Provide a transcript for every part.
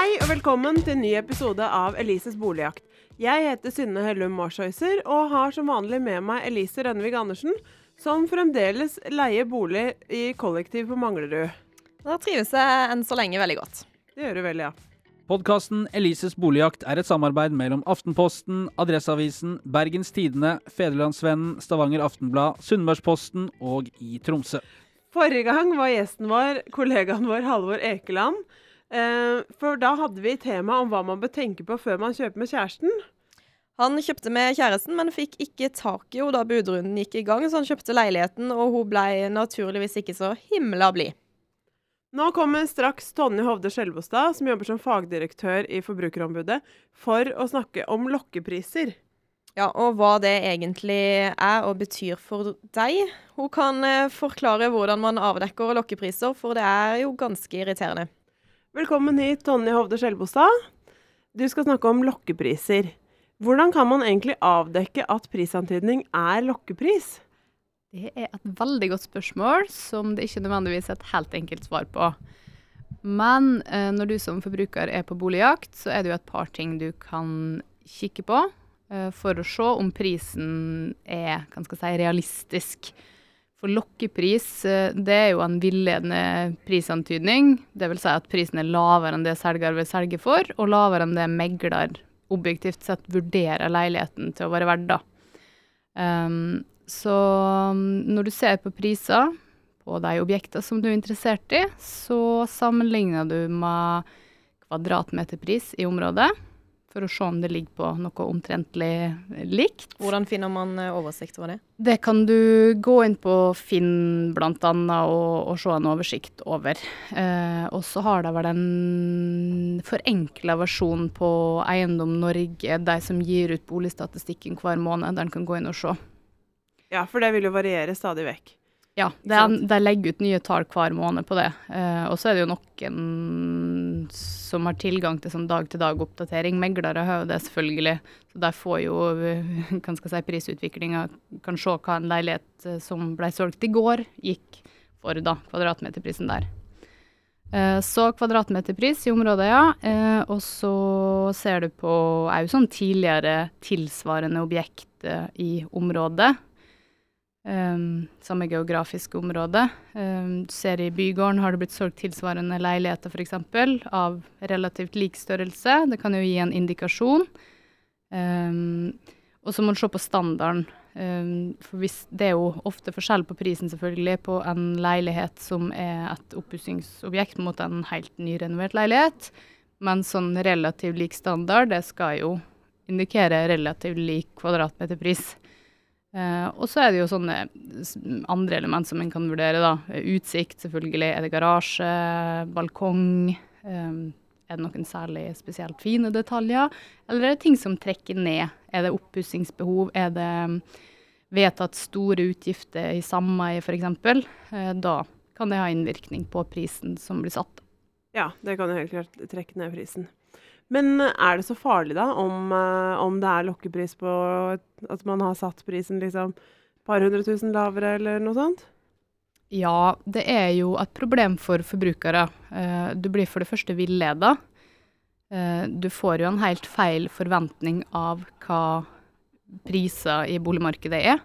Hei og velkommen til en ny episode av Elises boligjakt. Jeg heter Synne Hellum Marshøyser og har som vanlig med meg Elise Rønnevig Andersen, som fremdeles leier bolig i kollektiv på Manglerud. Da trives jeg enn så lenge veldig godt. Det gjør du vel, ja. Podkasten Elises boligjakt er et samarbeid mellom Aftenposten, Adresseavisen, Bergens Tidende, Federlandsvennen, Stavanger Aftenblad, Sunnmørsposten og i Tromsø. Forrige gang var gjesten vår kollegaen vår Halvor Ekeland. Eh, for da hadde vi tema om hva man bør tenke på før man kjøper med kjæresten. Han kjøpte med kjæresten, men fikk ikke tak i henne da budrunden gikk i gang, så han kjøpte leiligheten, og hun ble naturligvis ikke så himla blid. Nå kommer straks Tonje Hovde Skjelbostad, som jobber som fagdirektør i Forbrukerombudet, for å snakke om lokkepriser. Ja, og hva det egentlig er og betyr for deg. Hun kan eh, forklare hvordan man avdekker lokkepriser, for det er jo ganske irriterende. Velkommen hit, Tonje Hovde Skjelbostad. Du skal snakke om lokkepriser. Hvordan kan man egentlig avdekke at prisantydning er lokkepris? Det er et veldig godt spørsmål som det ikke nødvendigvis er et helt enkelt svar på. Men eh, når du som forbruker er på boligjakt, så er det jo et par ting du kan kikke på eh, for å se om prisen er si, realistisk. For lokkepris eh, det er jo en villedende prisantydning. Det vil si at prisen er lavere enn det selger vil selge for, og lavere enn det megler objektivt sett vurderer leiligheten til å være verdt. Um, så um, når du ser på priser på de objektene som du er interessert i, så sammenligner du med kvadratmeterpris i området, for å se om det ligger på noe omtrentlig likt. Hvordan finner man eh, oversikt over det? Det kan du gå inn på Finn bl.a. Og, og se en oversikt over. Eh, og så har de vel en forenkla versjon på Eiendom Norge, de som gir ut boligstatistikken hver måned, der en kan gå inn og se. Ja, for det vil jo variere stadig vekk. Ja, de legger ut nye tall hver måned på det. Uh, og så er det jo noen som har tilgang til sånn dag-til-dag-oppdatering. Meglere har jo det, selvfølgelig. Så der får jo kan skal si, prisutviklinga Kan se hva en leilighet eh, som ble solgt i går, gikk for da, kvadratmeterprisen der. Uh, så kvadratmeterpris i området, ja. Uh, og så ser du på òg sånn tidligere tilsvarende objekt eh, i området. Um, samme geografiske område. Um, du ser i bygården har det blitt solgt tilsvarende leiligheter f.eks. av relativt lik størrelse. Det kan jo gi en indikasjon. Um, og så må du se på standarden. for det er jo ofte forskjell på prisen selvfølgelig på en leilighet som er et oppussingsobjekt mot en helt nyrenovert leilighet. Men sånn relativt lik standard, det skal jo indikere relativt lik kvadratmeterpris. Uh, og så er det jo sånne andre element som en kan vurdere, da. Utsikt, selvfølgelig. Er det garasje? Balkong? Um, er det noen særlig spesielt fine detaljer? Eller er det ting som trekker ned? Er det oppussingsbehov? Er det vedtatt store utgifter i sameie, f.eks.? Uh, da kan det ha innvirkning på prisen som blir satt. Ja, det kan jo helt klart trekke ned prisen. Men eh, er det så farlig, da, om, uh, om det er lokkepris på at man har satt prisen liksom et par hundre tusen lavere, eller noe sånt? Ja, det er jo et problem for forbrukere. Uh, du blir for det første villeda. Uh, du får jo en helt feil forventning av hva priser i boligmarkedet er.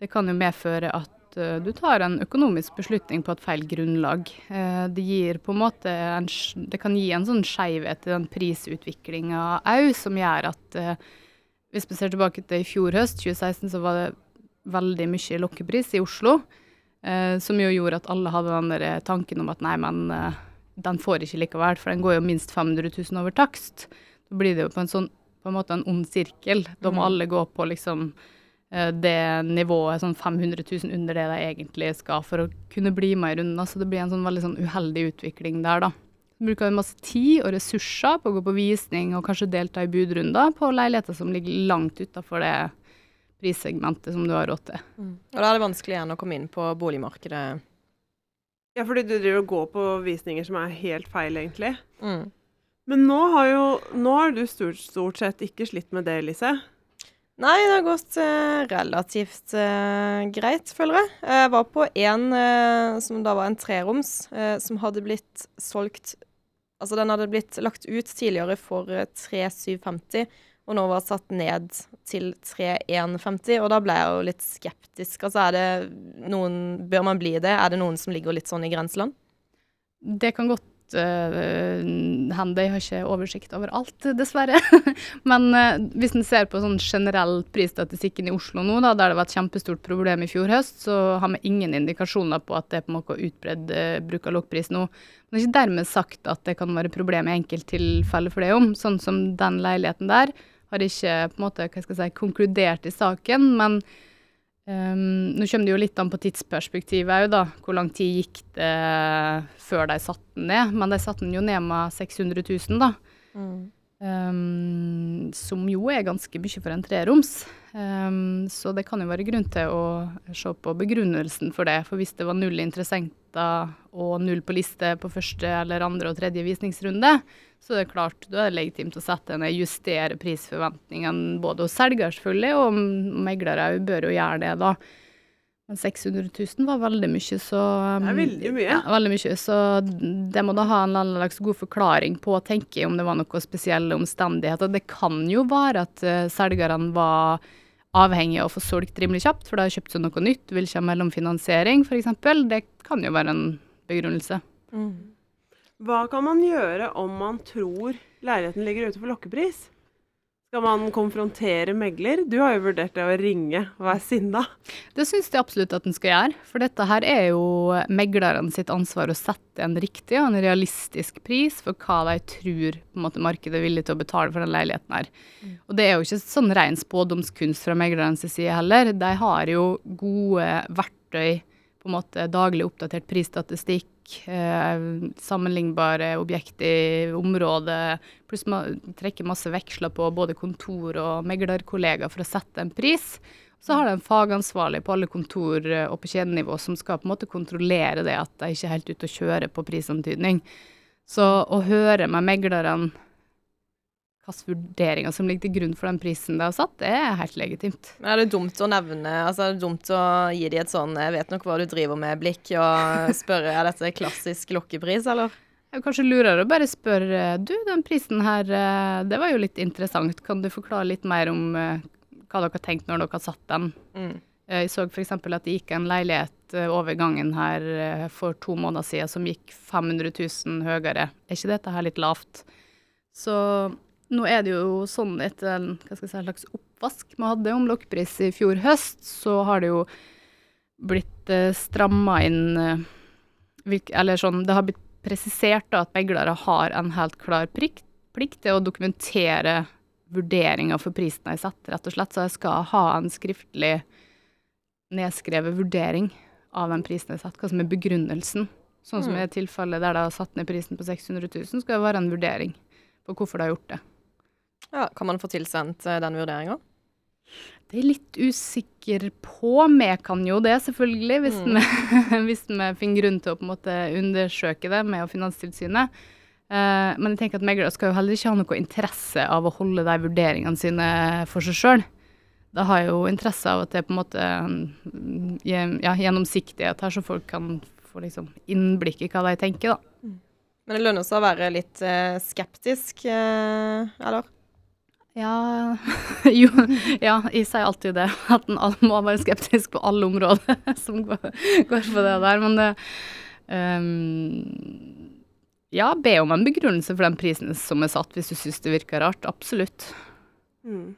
Det kan jo medføre at Eh, du tar en økonomisk beslutning på et feil grunnlag. Eh, det gir på en måte en, det kan gi en sånn skeivhet i den prisutviklinga òg, som gjør at eh, hvis vi ser tilbake til i fjor høst, 2016, så var det veldig mye lokkepris i Oslo. som jo gjorde at alle hadde den der tanken om at nei, men den får ikke likevel, for den går jo minst 500 000 over takst. Da blir det jo på en, sånn, på en måte en ond sirkel. Da må mm. alle gå på liksom Eh, det nivået sånn 500 000 under det de egentlig skal for å kunne bli med i runden. Så det blir en sånn veldig sånn uheldig utvikling der, da. Så bruker vi masse tid og ressurser på å gå på visning og kanskje delta i budrunder på leiligheter som ligger langt utafor det prissegmentet som du har råd til. Mm. Og da er det vanskelig igjen å komme inn på boligmarkedet? Ja, fordi du driver og går på visninger som er helt feil, egentlig. Mm. Men nå har jo nå har du stort, stort sett ikke slitt med det, Lise. Nei, det har gått eh, relativt eh, greit, føler jeg. Jeg var på en eh, som da var en treroms, eh, som hadde blitt solgt Altså, den hadde blitt lagt ut tidligere for eh, 3750, og nå var satt ned til 3150, og da ble jeg jo litt skeptisk. Altså, er det noen Bør man bli det? Er det noen som ligger litt sånn i grenseland? Det kan godt uh, hende. Jeg har ikke oversikt over alt, dessverre. Men uh, hvis en ser på sånn generell prisstatistikken i Oslo nå, da, der det var et kjempestort problem i fjor høst, så har vi ingen indikasjoner på at det er på noe utbredd uh, bruk av lokkpris nå. Men det er ikke dermed sagt at det kan være problem i enkelttilfeller for det om. Sånn som den leiligheten der har ikke på en måte, hva skal jeg si, konkludert i saken, men Um, nå kommer det jo litt an på tidsperspektivet òg, da. Hvor lang tid gikk det før de satte den ned? Men de satte den jo ned med 600 000, da. Mm. Um, som jo er ganske mye for en treroms. Um, så det kan jo være grunn til å se på begrunnelsen for det. For hvis det var null interessenter og null på liste på første eller andre og tredje visningsrunde, så det er klart, da er det legitimt å sette ned, justere prisforventningene både hos selger selvfølgelig, og meglere bør jo gjøre det, da. Men 600 000 var veldig mye, så Det er veldig mye. Ja, veldig mye. Så det må da ha en eller annen god forklaring på, tenker jeg, om det var noen spesielle omstendigheter. Det kan jo være at uh, selgerne var avhengige av å få solgt rimelig kjapt, for de har kjøpt seg noe nytt, vil ikke ha mellomfinansiering f.eks. Det kan jo være en begrunnelse. Mm. Hva kan man gjøre om man tror leiligheten ligger ute for lokkepris? Skal man konfrontere megler? Du har jo vurdert det å ringe og være sinna. Det syns jeg absolutt at en skal gjøre. For dette her er jo meglerne sitt ansvar å sette en riktig og en realistisk pris for hva de tror måte, markedet er villig til å betale for den leiligheten her. Og det er jo ikke sånn ren spådomskunst fra meglernes side heller. De har jo gode verktøy, på en måte daglig oppdatert prisstatistikk eh, sammenlignbare objekt i området, pluss man trekker masse veksler på både kontor og meglerkollegaer for å sette en pris. Så har de en fagansvarlig på alle kontor eh, og på kjedenivå som skal på en måte kontrollere det at de ikke er helt ute å kjøre på prisantydning. Så å høre med meglerne hvilke vurderinger som ligger til grunn for den prisen de har satt, det er helt legitimt. Men er det dumt å nevne Altså er det dumt å gi de et sånn 'jeg vet nok hva du driver med'-blikk og spørre er dette klassisk lokkepris, eller? Jeg kanskje lurer å bare spørre du, den prisen her, eh, det var jo litt interessant. Kan du forklare litt mer om eh, hva dere har tenkt når dere har satt den? Mm. Eh, jeg så f.eks. at det gikk en leilighet over gangen her for to måneder siden som gikk 500 000 høyere. Er ikke dette her litt lavt? Så nå er det jo sånn etter en si, slags oppvask vi hadde om lokkpris i fjor høst, så har det jo blitt eh, stramma inn eh, Eller sånn Det har blitt presisert da, at meglere har en helt klar plikt, plikt til å dokumentere vurderinga for prisen de setter, rett og slett. Så jeg skal ha en skriftlig nedskrevet vurdering av den prisen jeg setter, hva som er begrunnelsen. Sånn som mm. i tilfellet der de har satt ned prisen på 600 000, skal det være en vurdering på hvorfor de har gjort det. Ja, Kan man få tilsendt eh, den vurderinga? Det er litt usikker på. Vi kan jo det, selvfølgelig, hvis, mm. vi, hvis vi finner grunn til å på en måte undersøke det med Finanstilsynet. Uh, men jeg tenker at meglere skal jo heller ikke ha noe interesse av å holde de vurderingene sine for seg sjøl. Da har jo interesse av at det er på en måte mm, ja, gjennomsiktighet her, så folk kan få liksom innblikk i hva de tenker, da. Mm. Men det lønner seg å være litt uh, skeptisk, eller? Ja Jo, ja, jeg sier alltid det. At en må være skeptisk på alle områder som går, går på det der. Men det um, Ja, be om en begrunnelse for den prisen som er satt, hvis du syns det virker rart. Absolutt. Mm.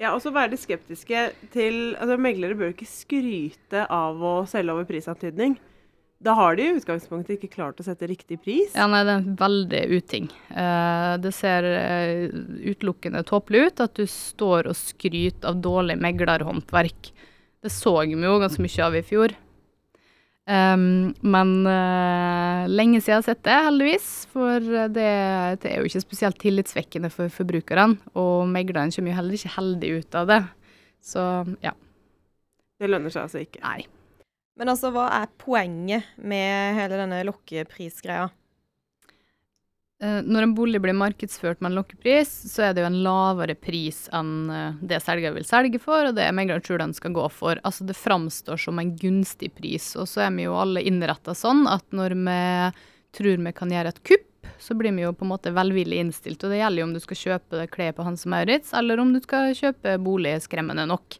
Ja, og så være skeptiske til altså Meglere bør ikke skryte av å selge over prisantydning. Da har de i utgangspunktet ikke klart å sette riktig pris. Ja, nei, det er en veldig uting. Uh, det ser uh, utelukkende tåpelig ut at du står og skryter av dårlig meglerhåndverk. Det så vi jo ganske mye av i fjor. Men uh, lenge siden jeg har sett det, heldigvis. For det, det, er jo ikke spesielt tillitsvekkende for forbrukerne. Og megleren kommer jo heller ikke heldig ut av det. Så ja. Det lønner seg altså ikke? Nei. Men altså, hva er poenget med hele denne lokkeprisgreia? Uh, når en bolig blir markedsført med en lokkepris, så er det jo en lavere pris enn uh, det selger vil selge for, og det megler tror den skal gå for. Altså det framstår som en gunstig pris. Og så er vi jo alle innretta sånn at når vi tror vi kan gjøre et kupp, så blir vi jo på en måte velvillig innstilt. Og det gjelder jo om du skal kjøpe klær på Hans og Maurits, eller om du skal kjøpe bolig skremmende nok.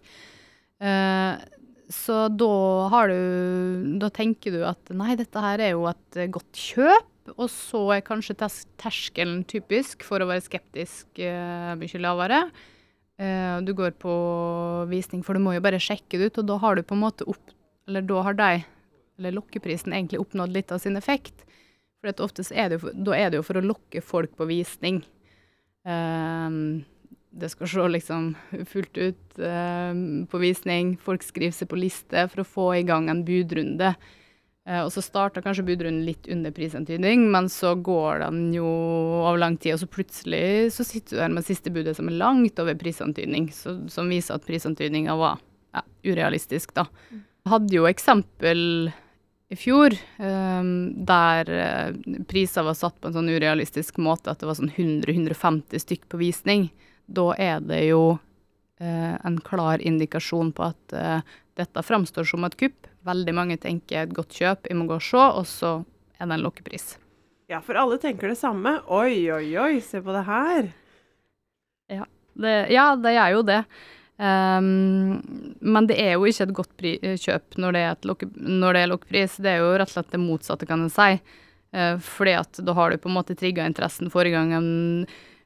Eh, så da har du Da tenker du at nei, dette her er jo et godt kjøp. Og så er kanskje terskelen typisk for å være skeptisk uh, mye lavere. Uh, du går på visning, for du må jo bare sjekke det ut, og da har du på en måte opp Eller da har de, eller lokkeprisen, egentlig oppnådd litt av sin effekt. For oftest er det jo, da er det jo for å lokke folk på visning. Ehm, det skal se liksom fullt ut eh, på visning. Folk skriver seg på liste for å få i gang en budrunde. Eh, og så starter kanskje budrunden litt under prisantydning, men så går den jo over lang tid, og så plutselig så sitter du der med siste budet som er langt over prisantydning, så, som viser at prisantydninga var ja, urealistisk, da. Hadde jo eksempel i fjor eh, der eh, priser var satt på en sånn urealistisk måte at det var sånn 100-150 stykk på visning. Da er det jo eh, en klar indikasjon på at eh, dette framstår som et kupp. Veldig mange tenker et godt kjøp, vi må gå og se, og så er det en lokkepris. Ja, for alle tenker det samme. Oi, oi, oi, se på det her. Det, ja, det er jo det. Um, men det er jo ikke et godt pri kjøp når det er, et lokke når det er lokkepris. Det er jo rett og slett det motsatte, kan en si. Uh, fordi at da har du på en måte trigga interessen forrige gang en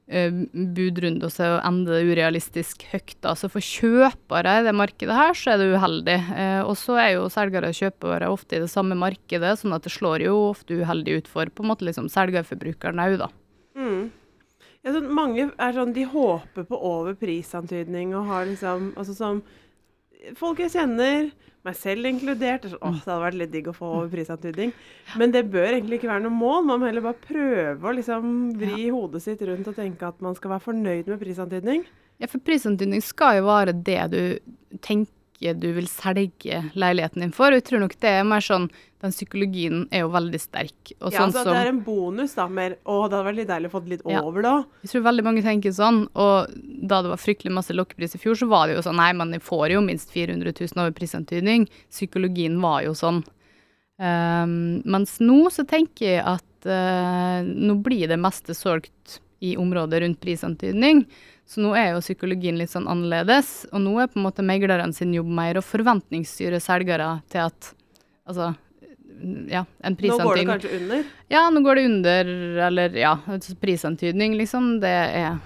budrunde, og så ender det urealistisk høyt. da. Så for kjøpere i det markedet her, så er det uheldig. Uh, og så er jo selgere og kjøpere ofte i det samme markedet, sånn at det slår jo ofte uheldig ut for på en måte liksom selgerforbrukeren òg, da. Mm. Ja, sånn, mange er sånn, de håper på over prisantydning og har liksom Altså som folk jeg kjenner, meg selv inkludert, Åh, oh, det hadde vært litt digg å få prisantydning. Men det bør egentlig ikke være noe mål. Man må heller bare prøve å liksom vri hodet sitt rundt og tenke at man skal være fornøyd med prisantydning. Ja, for prisantydning skal jo være det du tenker du vil selge leiligheten din for. Jeg tror nok det er mer sånn Den psykologien er jo veldig sterk. Og Ja, sånn altså som det er en bonus, da. Mer Å, det hadde vært litt deilig å få det litt Ja. over, da. Jeg tror veldig mange tenker sånn, og da det var fryktelig masse lokkepris i fjor, så var det jo sånn Nei, men jeg får jo minst 400 000 over prisantydning. Psykologien var jo sånn. Um, mens nå så tenker jeg at uh, nå blir det meste solgt i området rundt prisantydning. Så nå er jo psykologien litt sånn annerledes, og nå er på en måte megleren sin jobb mer å forventningsstyre selgere til at altså ja, en prisantydning. Nå går det kanskje under. ja, nå går det under, eller ja, prisantydning, liksom. Det er,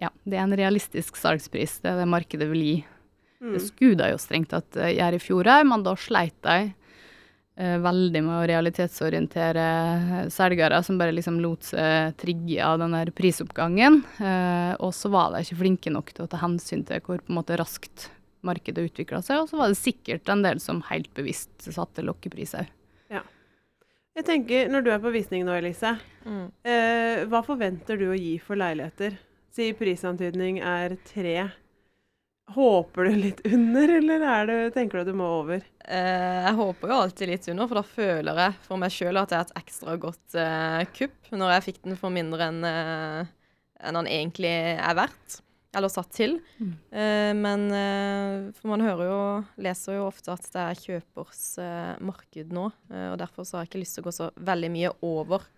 ja, det er en realistisk salgspris. Det er det markedet vil gi. Mm. Det skulle de jo strengt tatt eh, gjøre i fjor her, men da sleit de veldig med å realitetsorientere eh, selgere som bare liksom lot seg trigge av den der prisoppgangen. Eh, og så var de ikke flinke nok til å ta hensyn til hvor på en måte raskt markedet utvikla seg, og så var det sikkert en del som helt bevisst satte lokkepriser. Jeg tenker, Når du er på visning nå, Elise, Mm. eh, hva forventer du å gi for leiligheter? Si prisantydning er tre. Håper du litt under, eller er det, tenker du at du må over? Eh, jeg håper jo alltid litt under, for da føler jeg for meg sjøl at det er et ekstra godt eh, kupp når jeg fikk den for mindre enn eh, en han egentlig er verdt. Eller satt til. Mm. Eh, men eh, For man hører jo, leser jo ofte at det er kjøpers eh, marked nå. eh, og derfor så har jeg ikke lyst til å gå så veldig mye over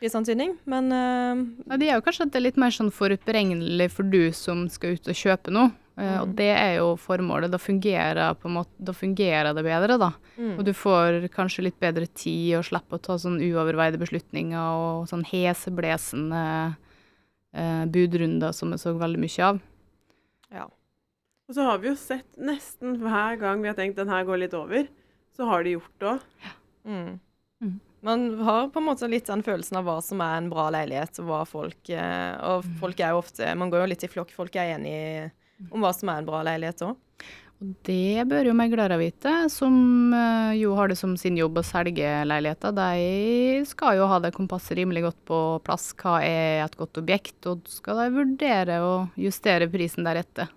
prisantydning. Men eh, Ja, de er jo kanskje at det er litt mer sånn forutberegnelig for du som skal ut og kjøpe noe. Eh, og Mm. det er jo formålet. Da fungerer, måte, da fungerer det bedre, da. mm. Og du får kanskje litt bedre tid og slipper å ta sånn uoverveide beslutninger og sånn heseblesende eh, budrunder som jeg så veldig mye av. ja. Og så har vi jo sett nesten hver gang vi har tenkt den her går litt over, så har de gjort det òg. Mm. Mm. Man har på en måte litt den følelsen av hva som er en bra leilighet, og hva folk eh, Og folk er jo ofte Man går jo litt i flokk. Folk er enige om hva som er en bra leilighet òg. Det bør jo meglere vite, som eh, jo har det som sin jobb å selge leiligheter. De skal jo ha det kompasset rimelig godt på plass. Hva er et godt objekt? Og skal de vurdere å justere prisen deretter.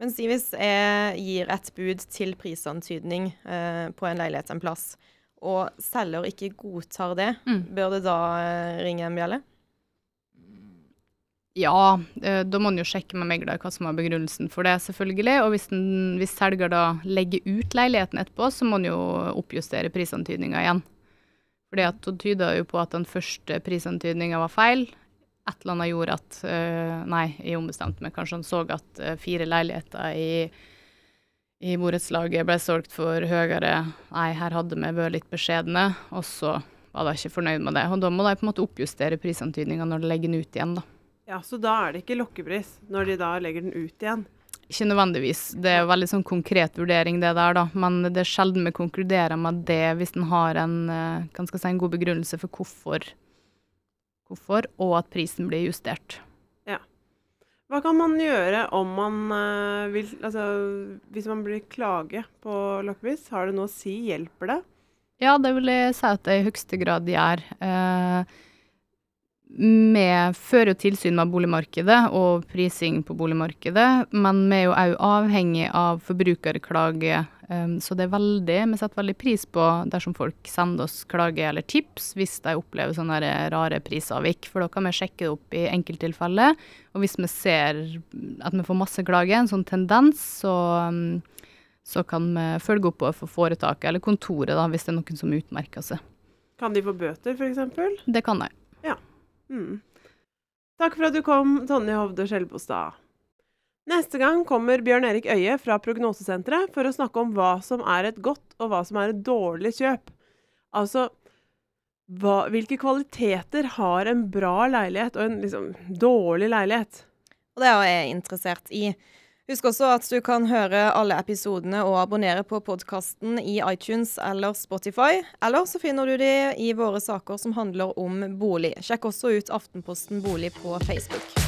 Men si hvis jeg gir et bud til prisantydning eh, på en leilighet en plass, og selger ikke godtar det, Mm. bør det da eh, ringe en bjelle? Ja, eh, da må en jo sjekke med megler hva som er begrunnelsen for det, selvfølgelig. Og hvis, den, hvis selger da legger ut leiligheten etterpå, så må en jo oppjustere prisantydninga igjen. Fordi hun tyda jo på at den første prisantydninga var feil. Et eller annet gjorde at øh, Nei, jeg ombestemte meg. Kanskje han så at øh, fire leiligheter i, i borettslaget ble solgt for høyere. Nei, her hadde vi vært litt beskjedne. Og så var de ikke fornøyd med det. Og da må de på en måte oppjustere prisantydninga når de legger den ut igjen, da. Ja, Så da er det ikke lokkepris når de da legger den ut igjen? Ikke nødvendigvis. Det er jo veldig sånn konkret vurdering, det der, da. Men det er sjelden vi konkluderer med det hvis en har en, eh, si, en god begrunnelse for hvorfor, hvorfor, og at prisen blir justert. Ja. Hva kan man gjøre om man eh, vil Altså, hvis man blir klage på lokkepris, har det noe å si? Hjelper det? Ja, det vil jeg si at det i høyeste grad gjør. Eh, vi fører jo tilsyn med boligmarkedet og prising på boligmarkedet, men vi er jo òg avhengig av forbrukerklage. Um, så det er veldig, vi setter veldig pris på dersom folk sender oss klage eller tips hvis de opplever sånne rare prisavvik, for da kan vi sjekke det opp i enkelttilfeller. Og hvis vi ser at vi får masse klage, en sånn tendens, så, um, så kan vi følge opp overfor foretaket eller kontoret da, hvis det er noen som utmerker seg. Kan de få bøter, f.eks.? Det kan de. Mm. Takk for at du kom, Tonje Hovde Skjelbostad. Neste gang kommer Bjørn Erik Øie fra Prognosesenteret for å snakke om hva som er et godt og hva som er et dårlig kjøp. Altså hva, hvilke kvaliteter har en bra leilighet og en liksom dårlig leilighet? Og det er jeg interessert i. Husk også at du kan høre alle episodene og abonnere på podkasten i iTunes eller Spotify. Eller så finner du de i våre saker som handler om bolig. Sjekk også ut Aftenposten bolig på Facebook.